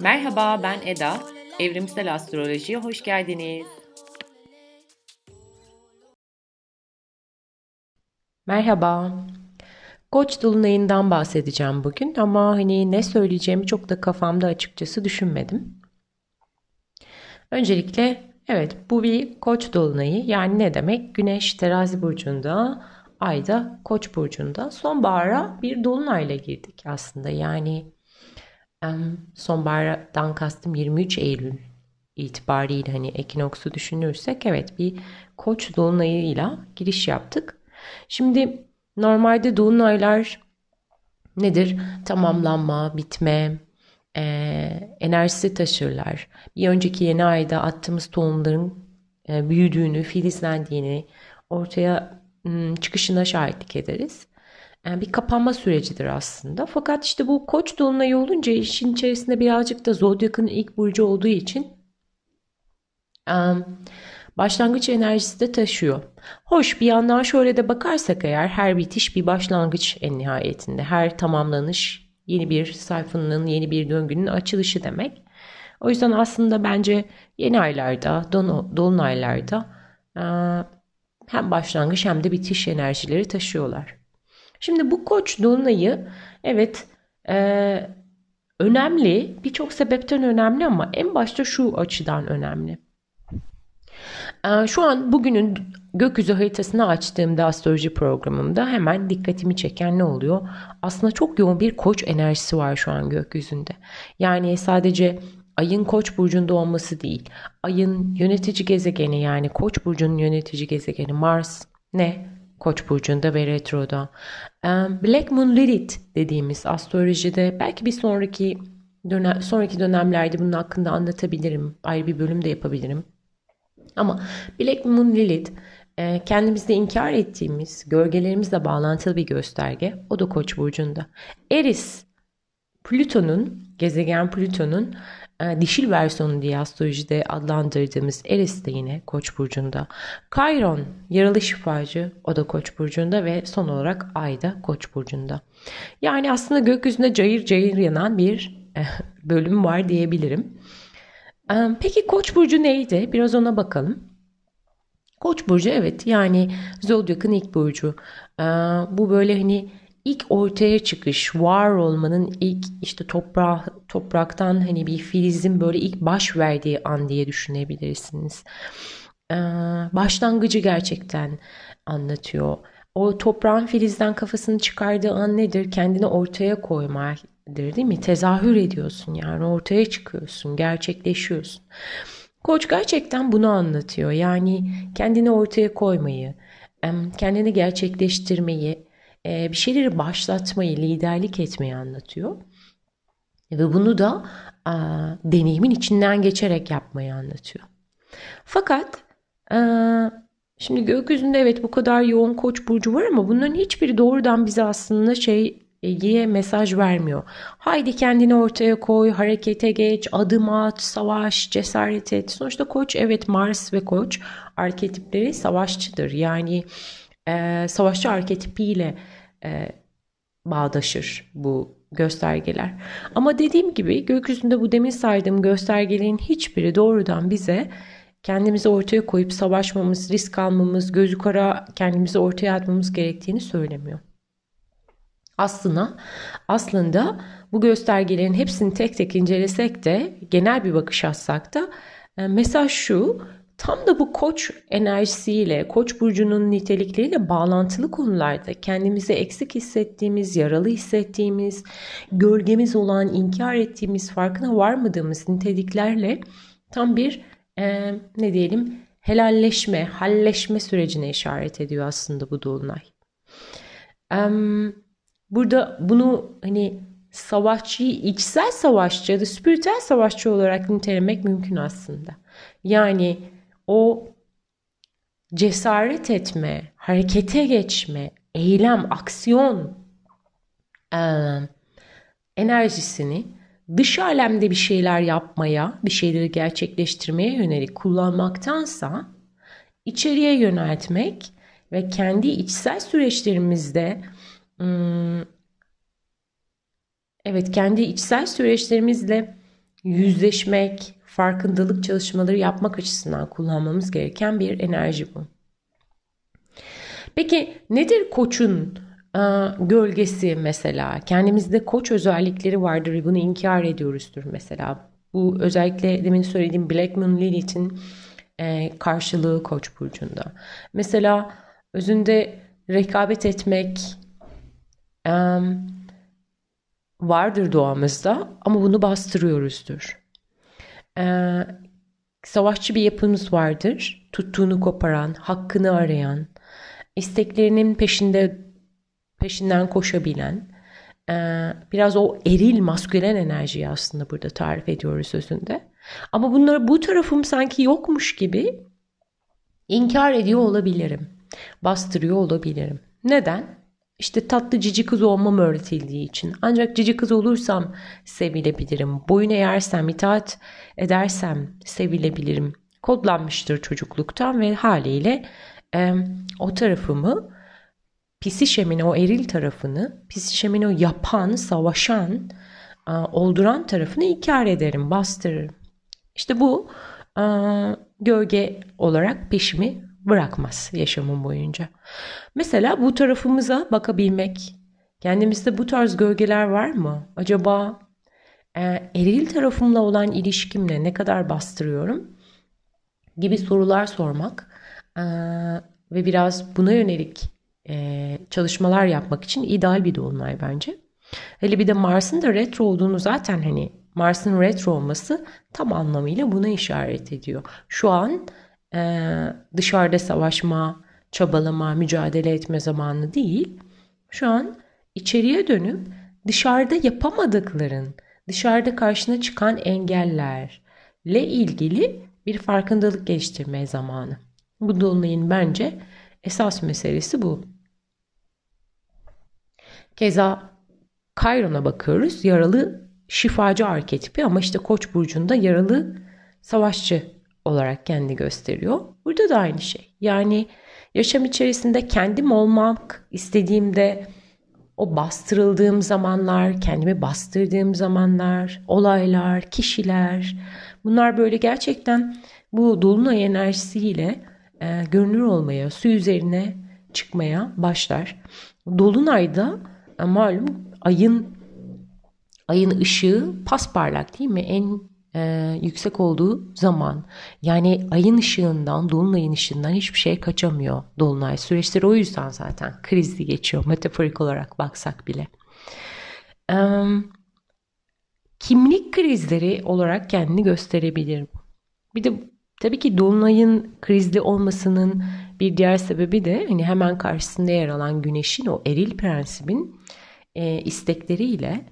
Merhaba ben Eda. Evrimsel Astroloji'ye hoş geldiniz. Merhaba. Koç dolunayından bahsedeceğim bugün ama hani ne söyleyeceğimi çok da kafamda açıkçası düşünmedim. Öncelikle evet bu bir koç dolunayı yani ne demek? Güneş terazi burcunda, ayda koç burcunda sonbahara bir dolunayla girdik aslında. Yani sonbahardan kastım 23 Eylül itibariyle hani ekinoksu düşünürsek evet bir koç dolunayıyla giriş yaptık. Şimdi normalde dolunaylar nedir? Tamamlanma, bitme, e, enerjisi taşırlar. Bir önceki yeni ayda attığımız tohumların e, büyüdüğünü, filizlendiğini, ortaya m, çıkışına şahitlik ederiz. Yani bir kapanma sürecidir aslında. Fakat işte bu koç dolunayı olunca işin içerisinde birazcık da zodyakın ilk burcu olduğu için başlangıç enerjisi de taşıyor. Hoş bir yandan şöyle de bakarsak eğer her bitiş bir başlangıç en nihayetinde. Her tamamlanış yeni bir sayfanın, yeni bir döngünün açılışı demek. O yüzden aslında bence yeni aylarda, dolunaylarda hem başlangıç hem de bitiş enerjileri taşıyorlar. Şimdi bu koç dolunayı evet e, önemli birçok sebepten önemli ama en başta şu açıdan önemli. E, şu an bugünün gökyüzü haritasını açtığımda astroloji programımda hemen dikkatimi çeken ne oluyor? Aslında çok yoğun bir koç enerjisi var şu an gökyüzünde. Yani sadece ayın koç burcunda olması değil. Ayın yönetici gezegeni yani koç burcunun yönetici gezegeni Mars ne? Koç burcunda ve retroda. Black Moon Lilith dediğimiz astrolojide belki bir sonraki dönem, sonraki dönemlerde bunun hakkında anlatabilirim. Ayrı bir bölüm de yapabilirim. Ama Black Moon Lilith e, kendimizde inkar ettiğimiz gölgelerimizle bağlantılı bir gösterge. O da Koç burcunda. Eris Plüton'un gezegen Plüton'un e, dişil versiyonu diye astrolojide adlandırdığımız Eris de yine Koç burcunda. Chiron yaralı şifacı o da Koç burcunda ve son olarak Ay da Koç burcunda. Yani aslında gökyüzünde cayır cayır yanan bir e, bölüm var diyebilirim. Peki Koç burcu neydi? Biraz ona bakalım. Koç burcu evet yani Zodyak'ın ilk burcu. Bu böyle hani ilk ortaya çıkış, var olmanın ilk işte toprağı, topraktan hani bir filizin böyle ilk baş verdiği an diye düşünebilirsiniz. Başlangıcı gerçekten anlatıyor. O toprağın filizden kafasını çıkardığı an nedir? Kendini ortaya koymadır değil mi? Tezahür ediyorsun yani ortaya çıkıyorsun, gerçekleşiyorsun. Koç gerçekten bunu anlatıyor. Yani kendini ortaya koymayı, kendini gerçekleştirmeyi, e, bir şeyleri başlatmayı, liderlik etmeyi anlatıyor. Ve bunu da deneyimin içinden geçerek yapmayı anlatıyor. Fakat a, şimdi gökyüzünde evet bu kadar yoğun koç burcu var ama bunların hiçbiri doğrudan bize aslında şey diye mesaj vermiyor. Haydi kendini ortaya koy, harekete geç, adım at, savaş, cesaret et. Sonuçta koç evet Mars ve koç arketipleri savaşçıdır. Yani e, savaşçı arketipiyle e, bağdaşır bu göstergeler. Ama dediğim gibi gökyüzünde bu demin saydığım göstergelerin hiçbiri doğrudan bize kendimizi ortaya koyup savaşmamız, risk almamız, gözü kara kendimizi ortaya atmamız gerektiğini söylemiyor. Aslında aslında bu göstergelerin hepsini tek tek incelesek de genel bir bakış atsak da e, mesaj şu Tam da bu koç enerjisiyle, koç burcunun nitelikleriyle bağlantılı konularda kendimizi eksik hissettiğimiz, yaralı hissettiğimiz, gölgemiz olan, inkar ettiğimiz, farkına varmadığımız niteliklerle tam bir e, ne diyelim helalleşme, halleşme sürecine işaret ediyor aslında bu dolunay. Burada bunu hani savaşçıyı içsel savaşçı ya da spiritüel savaşçı olarak nitelemek mümkün aslında. Yani o cesaret etme, harekete geçme, eylem, aksiyon e, enerjisini dış alemde bir şeyler yapmaya, bir şeyleri gerçekleştirmeye yönelik kullanmaktansa içeriye yöneltmek ve kendi içsel süreçlerimizde evet kendi içsel süreçlerimizle yüzleşmek, farkındalık çalışmaları yapmak açısından kullanmamız gereken bir enerji bu. Peki nedir koçun e, gölgesi mesela? Kendimizde koç özellikleri vardır ve bunu inkar ediyoruzdur mesela. Bu özellikle demin söylediğim Black Moon Lilith'in e, karşılığı koç burcunda. Mesela özünde rekabet etmek vardır doğamızda ama bunu bastırıyoruzdur. E, savaşçı bir yapımız vardır. Tuttuğunu koparan, hakkını arayan, isteklerinin peşinde peşinden koşabilen, biraz o eril maskülen enerjiyi aslında burada tarif ediyoruz sözünde. Ama bunları bu tarafım sanki yokmuş gibi inkar ediyor olabilirim. Bastırıyor olabilirim. Neden? İşte tatlı cici kız olmam öğretildiği için. Ancak cici kız olursam sevilebilirim. Boyun eğersem, itaat edersem sevilebilirim. Kodlanmıştır çocukluktan ve haliyle e, o tarafımı Pisişem'in o eril tarafını, Pisişem'in o yapan, savaşan, e, olduran tarafını inkar ederim, bastırırım. İşte bu e, gölge olarak peşimi bırakmaz yaşamım boyunca. Mesela bu tarafımıza bakabilmek, kendimizde bu tarz gölgeler var mı? Acaba e, eril tarafımla olan ilişkimle ne kadar bastırıyorum? Gibi sorular sormak e, ve biraz buna yönelik e, çalışmalar yapmak için ideal bir dolunay bence. Hele bir de Mars'ın da retro olduğunu zaten hani Mars'ın retro olması tam anlamıyla buna işaret ediyor. Şu an dışarıda savaşma, çabalama, mücadele etme zamanı değil. Şu an içeriye dönüp dışarıda yapamadıkların, dışarıda karşına çıkan engellerle ilgili bir farkındalık geliştirme zamanı. Bu dolunayın bence esas meselesi bu. Keza Kayron'a bakıyoruz. Yaralı şifacı arketipi ama işte Koç burcunda yaralı savaşçı olarak kendi gösteriyor. Burada da aynı şey. Yani yaşam içerisinde kendim olmak istediğimde o bastırıldığım zamanlar, kendimi bastırdığım zamanlar, olaylar, kişiler bunlar böyle gerçekten bu dolunay enerjisiyle e, görünür olmaya, su üzerine çıkmaya başlar. Dolunayda e, malum ayın ayın ışığı pasparlak değil mi? En e, yüksek olduğu zaman yani ayın ışığından, dolunayın ışığından hiçbir şey kaçamıyor dolunay süreçleri o yüzden zaten krizli geçiyor metaforik olarak baksak bile. E, kimlik krizleri olarak kendini gösterebilir. Bir de tabii ki dolunayın krizli olmasının bir diğer sebebi de hani hemen karşısında yer alan güneşin o eril prensibin e, istekleriyle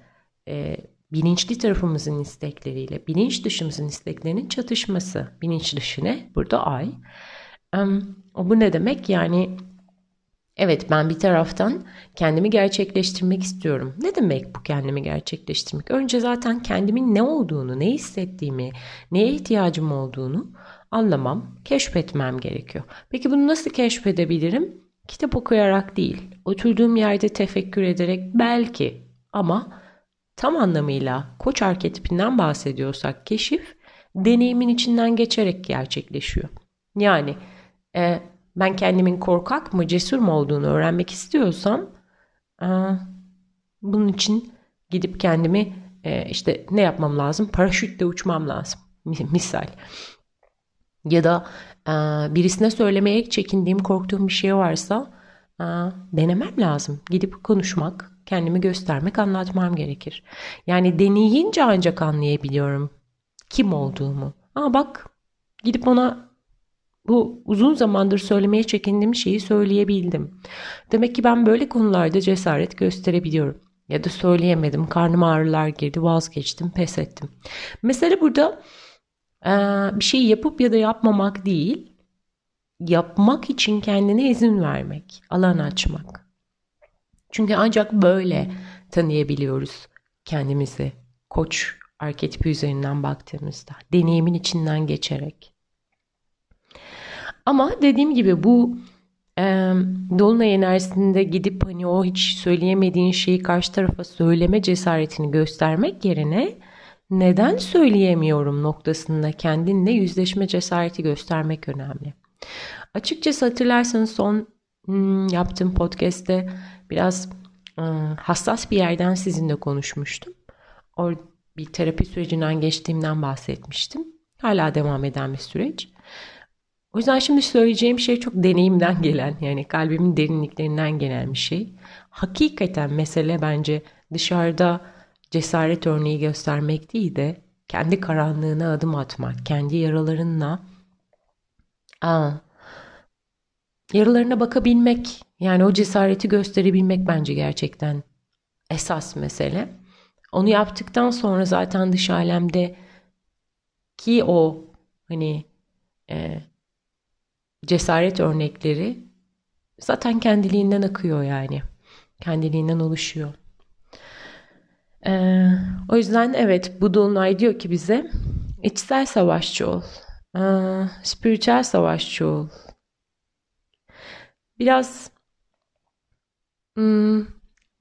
e, bilinçli tarafımızın istekleriyle bilinç dışımızın isteklerinin çatışması. Bilinç dışı ne? Burada ay. Bu ne demek? Yani evet ben bir taraftan kendimi gerçekleştirmek istiyorum. Ne demek bu kendimi gerçekleştirmek? Önce zaten kendimin ne olduğunu, ne hissettiğimi, neye ihtiyacım olduğunu anlamam, keşfetmem gerekiyor. Peki bunu nasıl keşfedebilirim? Kitap okuyarak değil, oturduğum yerde tefekkür ederek belki ama tam anlamıyla koç arketipinden bahsediyorsak keşif deneyimin içinden geçerek gerçekleşiyor. Yani e, ben kendimin korkak mı cesur mu olduğunu öğrenmek istiyorsam e, bunun için gidip kendimi e, işte ne yapmam lazım? Paraşütle uçmam lazım misal. Ya da e, birisine söylemeye çekindiğim, korktuğum bir şey varsa e, denemem lazım. Gidip konuşmak, kendimi göstermek, anlatmam gerekir. Yani deneyince ancak anlayabiliyorum kim olduğumu. Aa bak gidip ona bu uzun zamandır söylemeye çekindiğim şeyi söyleyebildim. Demek ki ben böyle konularda cesaret gösterebiliyorum. Ya da söyleyemedim, karnım ağrılar girdi, vazgeçtim, pes ettim. Mesele burada bir şey yapıp ya da yapmamak değil, yapmak için kendine izin vermek, alan açmak. Çünkü ancak böyle tanıyabiliyoruz kendimizi. Koç arketipi üzerinden baktığımızda. Deneyimin içinden geçerek. Ama dediğim gibi bu e, dolunay enerjisinde gidip hani o hiç söyleyemediğin şeyi karşı tarafa söyleme cesaretini göstermek yerine neden söyleyemiyorum noktasında kendinle yüzleşme cesareti göstermek önemli. Açıkçası hatırlarsanız son hmm, yaptığım podcast'te biraz hmm, hassas bir yerden sizinle konuşmuştum. O bir terapi sürecinden geçtiğimden bahsetmiştim. Hala devam eden bir süreç. O yüzden şimdi söyleyeceğim şey çok deneyimden gelen yani kalbimin derinliklerinden gelen bir şey. Hakikaten mesele bence dışarıda cesaret örneği göstermek değil de kendi karanlığına adım atmak, kendi yaralarınla aa, yaralarına bakabilmek, yani o cesareti gösterebilmek bence gerçekten esas mesele. Onu yaptıktan sonra zaten dış alemde ki o hani e, cesaret örnekleri zaten kendiliğinden akıyor yani. Kendiliğinden oluşuyor. Ee, o yüzden evet bu dolunay diyor ki bize içsel savaşçı ol. Ee, spiritüel savaşçı ol. Biraz hmm,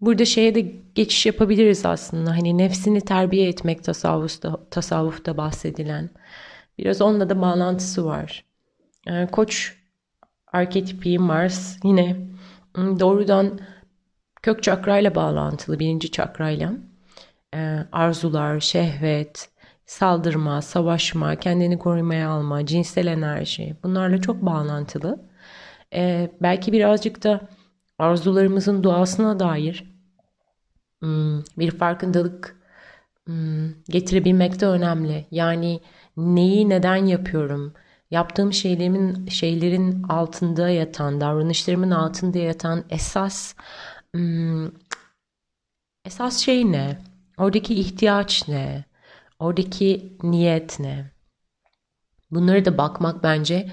burada şeye de geçiş yapabiliriz aslında. Hani nefsini terbiye etmek tasavvufta, tasavvufta bahsedilen. Biraz onunla da bağlantısı var. Ee, Koç arketipi Mars yine hmm, doğrudan kök çakrayla bağlantılı birinci çakrayla e, arzular, şehvet, saldırma, savaşma, kendini korumaya alma, cinsel enerji bunlarla çok bağlantılı. E, belki birazcık da arzularımızın doğasına dair hmm, bir farkındalık hmm, getirebilmek de önemli. Yani neyi neden yapıyorum? Yaptığım şeylerin şeylerin altında yatan, davranışlarımın altında yatan esas hmm, esas şey ne? Oradaki ihtiyaç ne? Oradaki niyet ne? Bunları da bakmak bence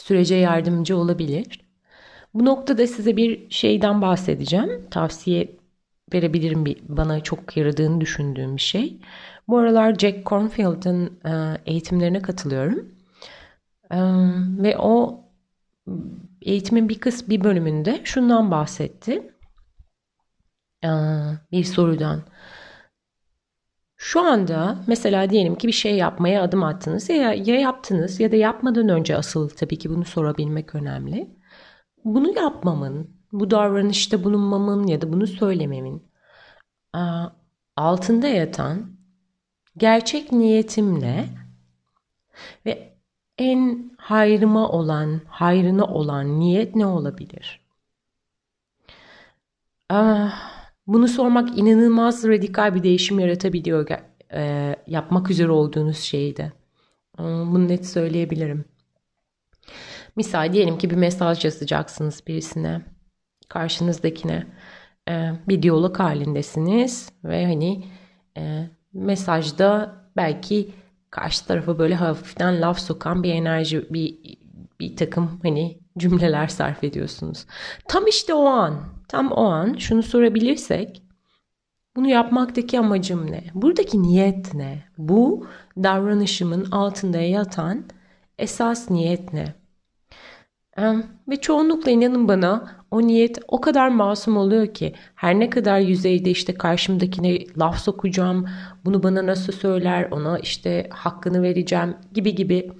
sürece yardımcı olabilir. Bu noktada size bir şeyden bahsedeceğim. Tavsiye verebilirim bir, bana çok yaradığını düşündüğüm bir şey. Bu aralar Jack Cornfield'ın e, eğitimlerine katılıyorum. E, ve o eğitimin bir kısmı bir bölümünde şundan bahsetti bir sorudan. Şu anda mesela diyelim ki bir şey yapmaya adım attınız ya, ya yaptınız ya da yapmadan önce asıl tabii ki bunu sorabilmek önemli. Bunu yapmamın, bu davranışta bulunmamın ya da bunu söylememin altında yatan gerçek niyetim ne ve en hayrıma olan, hayrına olan niyet ne olabilir? Ah, bunu sormak inanılmaz radikal bir değişim yaratabiliyor e, yapmak üzere olduğunuz şeyde. Bunu net söyleyebilirim. Misal diyelim ki bir mesaj yazacaksınız birisine, karşınızdakine. E, bir diyalog halindesiniz ve hani e, mesajda belki karşı tarafa böyle hafiften laf sokan bir enerji, bir bir takım hani cümleler sarf ediyorsunuz. Tam işte o an Tam o an şunu sorabilirsek bunu yapmaktaki amacım ne? Buradaki niyet ne? Bu davranışımın altında yatan esas niyet ne? Ve çoğunlukla inanın bana o niyet o kadar masum oluyor ki her ne kadar yüzeyde işte karşımdakine laf sokacağım, bunu bana nasıl söyler, ona işte hakkını vereceğim gibi gibi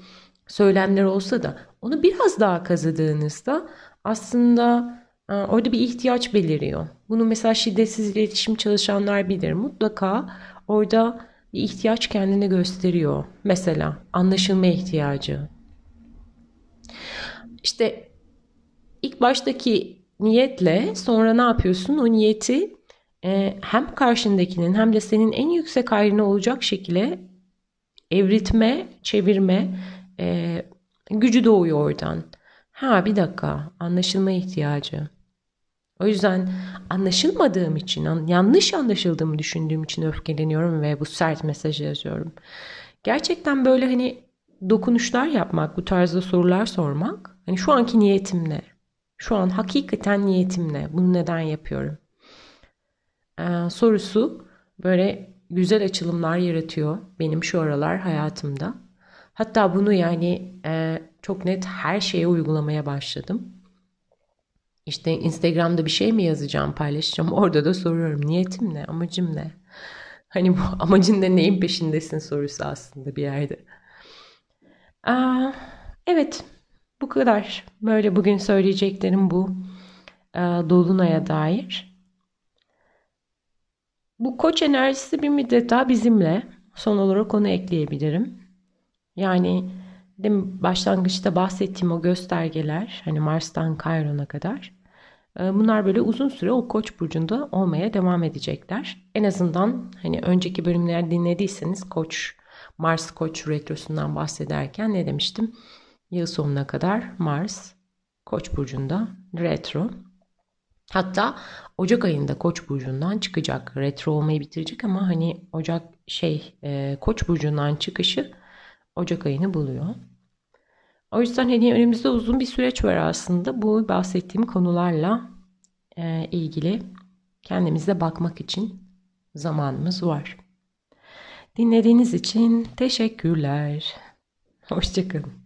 söylemler olsa da onu biraz daha kazıdığınızda aslında Orada bir ihtiyaç beliriyor. Bunu mesela şiddetsiz iletişim çalışanlar bilir. Mutlaka orada bir ihtiyaç kendini gösteriyor. Mesela anlaşılma ihtiyacı. İşte ilk baştaki niyetle sonra ne yapıyorsun? O niyeti e, hem karşındakinin hem de senin en yüksek hayrına olacak şekilde evritme, çevirme e, gücü doğuyor oradan. Ha bir dakika anlaşılma ihtiyacı. O yüzden anlaşılmadığım için, yanlış anlaşıldığımı düşündüğüm için öfkeleniyorum ve bu sert mesajı yazıyorum. Gerçekten böyle hani dokunuşlar yapmak, bu tarzda sorular sormak, hani şu anki niyetim ne? Şu an hakikaten niyetim ne? Bunu neden yapıyorum? Ee, sorusu böyle güzel açılımlar yaratıyor benim şu aralar hayatımda. Hatta bunu yani e, çok net her şeye uygulamaya başladım. İşte Instagram'da bir şey mi yazacağım, paylaşacağım. Orada da soruyorum niyetim ne, amacım ne? Hani bu amacın ne, neyin peşindesin sorusu aslında bir yerde. Aa, evet, bu kadar. Böyle bugün söyleyeceklerim bu. Ee, Dolunay'a dair. Bu koç enerjisi bir müddet daha bizimle. Son olarak onu ekleyebilirim. Yani başlangıçta bahsettiğim o göstergeler hani Mars'tan Kayron'a kadar bunlar böyle uzun süre o Koç burcunda olmaya devam edecekler. En azından hani önceki bölümler dinlediyseniz Koç Mars Koç retrosundan bahsederken ne demiştim? Yıl sonuna kadar Mars Koç burcunda retro. Hatta Ocak ayında Koç burcundan çıkacak. Retro olmayı bitirecek ama hani Ocak şey e, Koç burcundan çıkışı Ocak ayını buluyor. O yüzden hani önümüzde uzun bir süreç var aslında. Bu bahsettiğim konularla e, ilgili kendimize bakmak için zamanımız var. Dinlediğiniz için teşekkürler. Hoşçakalın.